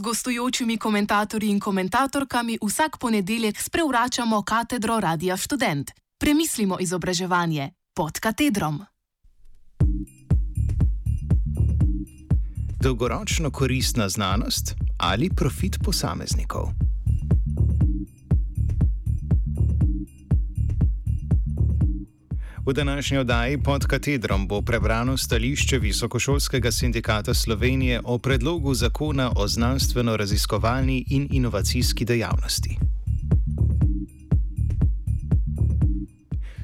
gostujočimi komentatorji in komentatorkami vsak ponedeljek sprevračamo katedro Radia Student. Premislimo izobraževanje pod katedrom. Dolgoročno koristna znanost ali profit posameznikov? V današnji oddaji pod katedrom bo prebrano stališče Visokošolskega sindikata Slovenije o predlogu zakona o znanstveno-raziskovalni in inovacijski dejavnosti.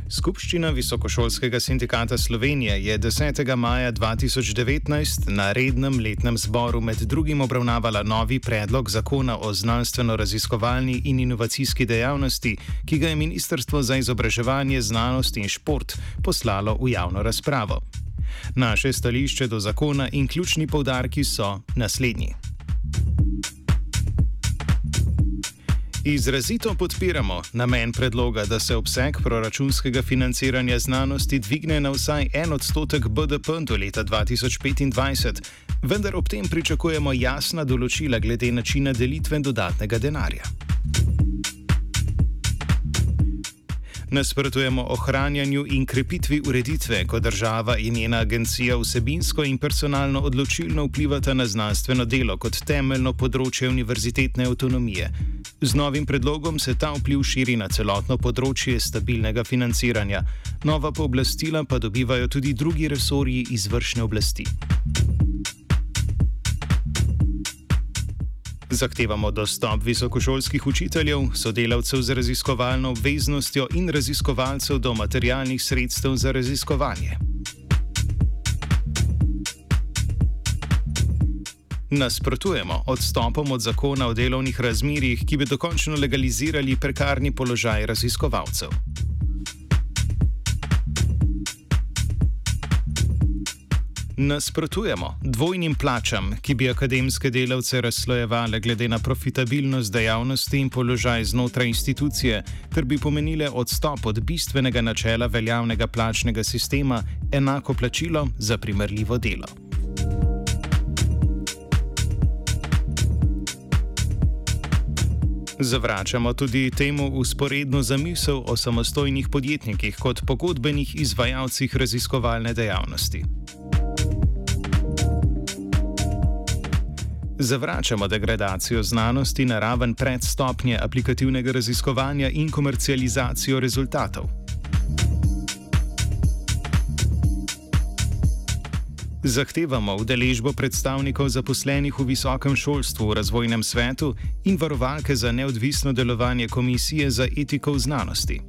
Skupščina Visokošolskega sindikata Slovenije je 10. maja 2019 na rednem letnem zboru med drugim obravnavala novi predlog zakona o znanstveno-raziskovalni in inovacijski dejavnosti, ki ga je Ministrstvo za izobraževanje, znanost in šport poslalo v javno razpravo. Naše stališče do zakona in ključni povdarki so naslednji. Izrazito podpiramo namen predloga, da se obseg proračunskega financiranja znanosti dvigne na vsaj en odstotek BDP do leta 2025, vendar ob tem pričakujemo jasna določila glede načina delitve dodatnega denarja. Nasprotujemo ohranjanju in krepitvi ureditve, ko država in njena agencija vsebinsko in personalno odločilno vplivata na znanstveno delo kot temeljno področje univerzitetne avtonomije. Z novim predlogom se ta vpliv širi na celotno področje stabilnega financiranja, nova pooblastila pa dobivajo tudi drugi resorji izvršne oblasti. Zahtevamo dostop visokošolskih učiteljev, sodelavcev z raziskovalno obveznostjo in raziskovalcev do materialnih sredstev za raziskovanje. Nasprotujemo odstopom od zakona o delovnih razmerjih, ki bi dokončno legalizirali prekarni položaj raziskovalcev. Nasprotujemo dvojnim plačam, ki bi akademske delavce razslojevale glede na profitabilnost dejavnosti in položaj znotraj institucije, ter bi pomenile odstop od bistvenega načela veljavnega plačnega sistema enako plačilo za primerljivo delo. Zavračamo tudi temu usporedno zamisel o samostojnih podjetnikih kot pogodbenih izvajalcih raziskovalne dejavnosti. Zavračamo degradacijo znanosti na raven predstopnje aplikativnega raziskovanja in komercializacijo rezultatov. Zahtevamo udeležbo predstavnikov zaposlenih v visokem šolstvu v razvojnem svetu in varovalke za neodvisno delovanje Komisije za etiko v znanosti.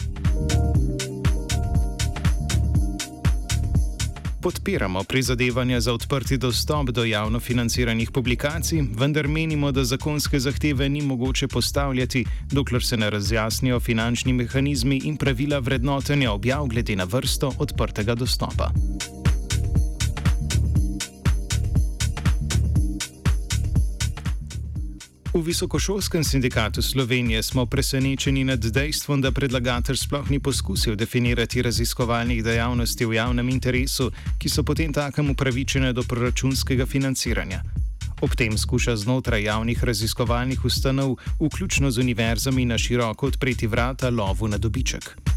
podpiramo prizadevanja za odprti dostop do javno financiranih publikacij, vendar menimo, da zakonske zahteve ni mogoče postavljati, dokler se ne razjasnijo finančni mehanizmi in pravila vrednotenja objav glede na vrsto odprtega dostopa. V Visokošolskem sindikatu Slovenije smo presenečeni nad dejstvom, da predlagatelj sploh ni poskusil definirati raziskovalnih dejavnosti v javnem interesu, ki so potem takem upravičene do proračunskega financiranja. Ob tem skuša znotraj javnih raziskovalnih ustanov, vključno z univerzami, na široko odpreti vrata lovu na dobiček.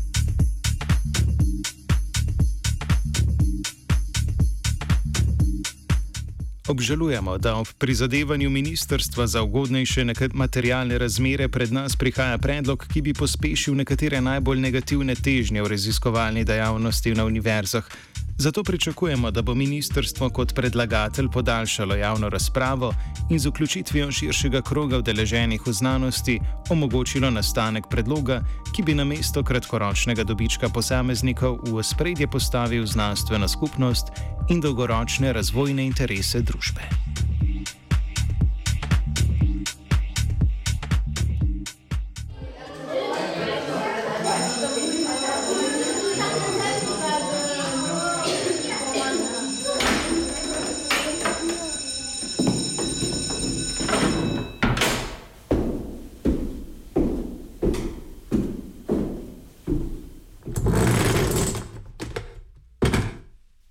Obžalujemo, da ob prizadevanju ministrstva za ugodnejše materialne razmere pred nas prihaja predlog, ki bi pospešil nekatere najbolj negativne težnje v raziskovalni dejavnosti na univerzah, Zato pričakujemo, da bo ministrstvo kot predlagatelj podaljšalo javno razpravo in z vključitvijo širšega kroga vdeleženih v znanosti omogočilo nastanek predloga, ki bi na mesto kratkoročnega dobička posameznikov v spredje postavil znanstveno skupnost in dolgoročne razvojne interese družbe.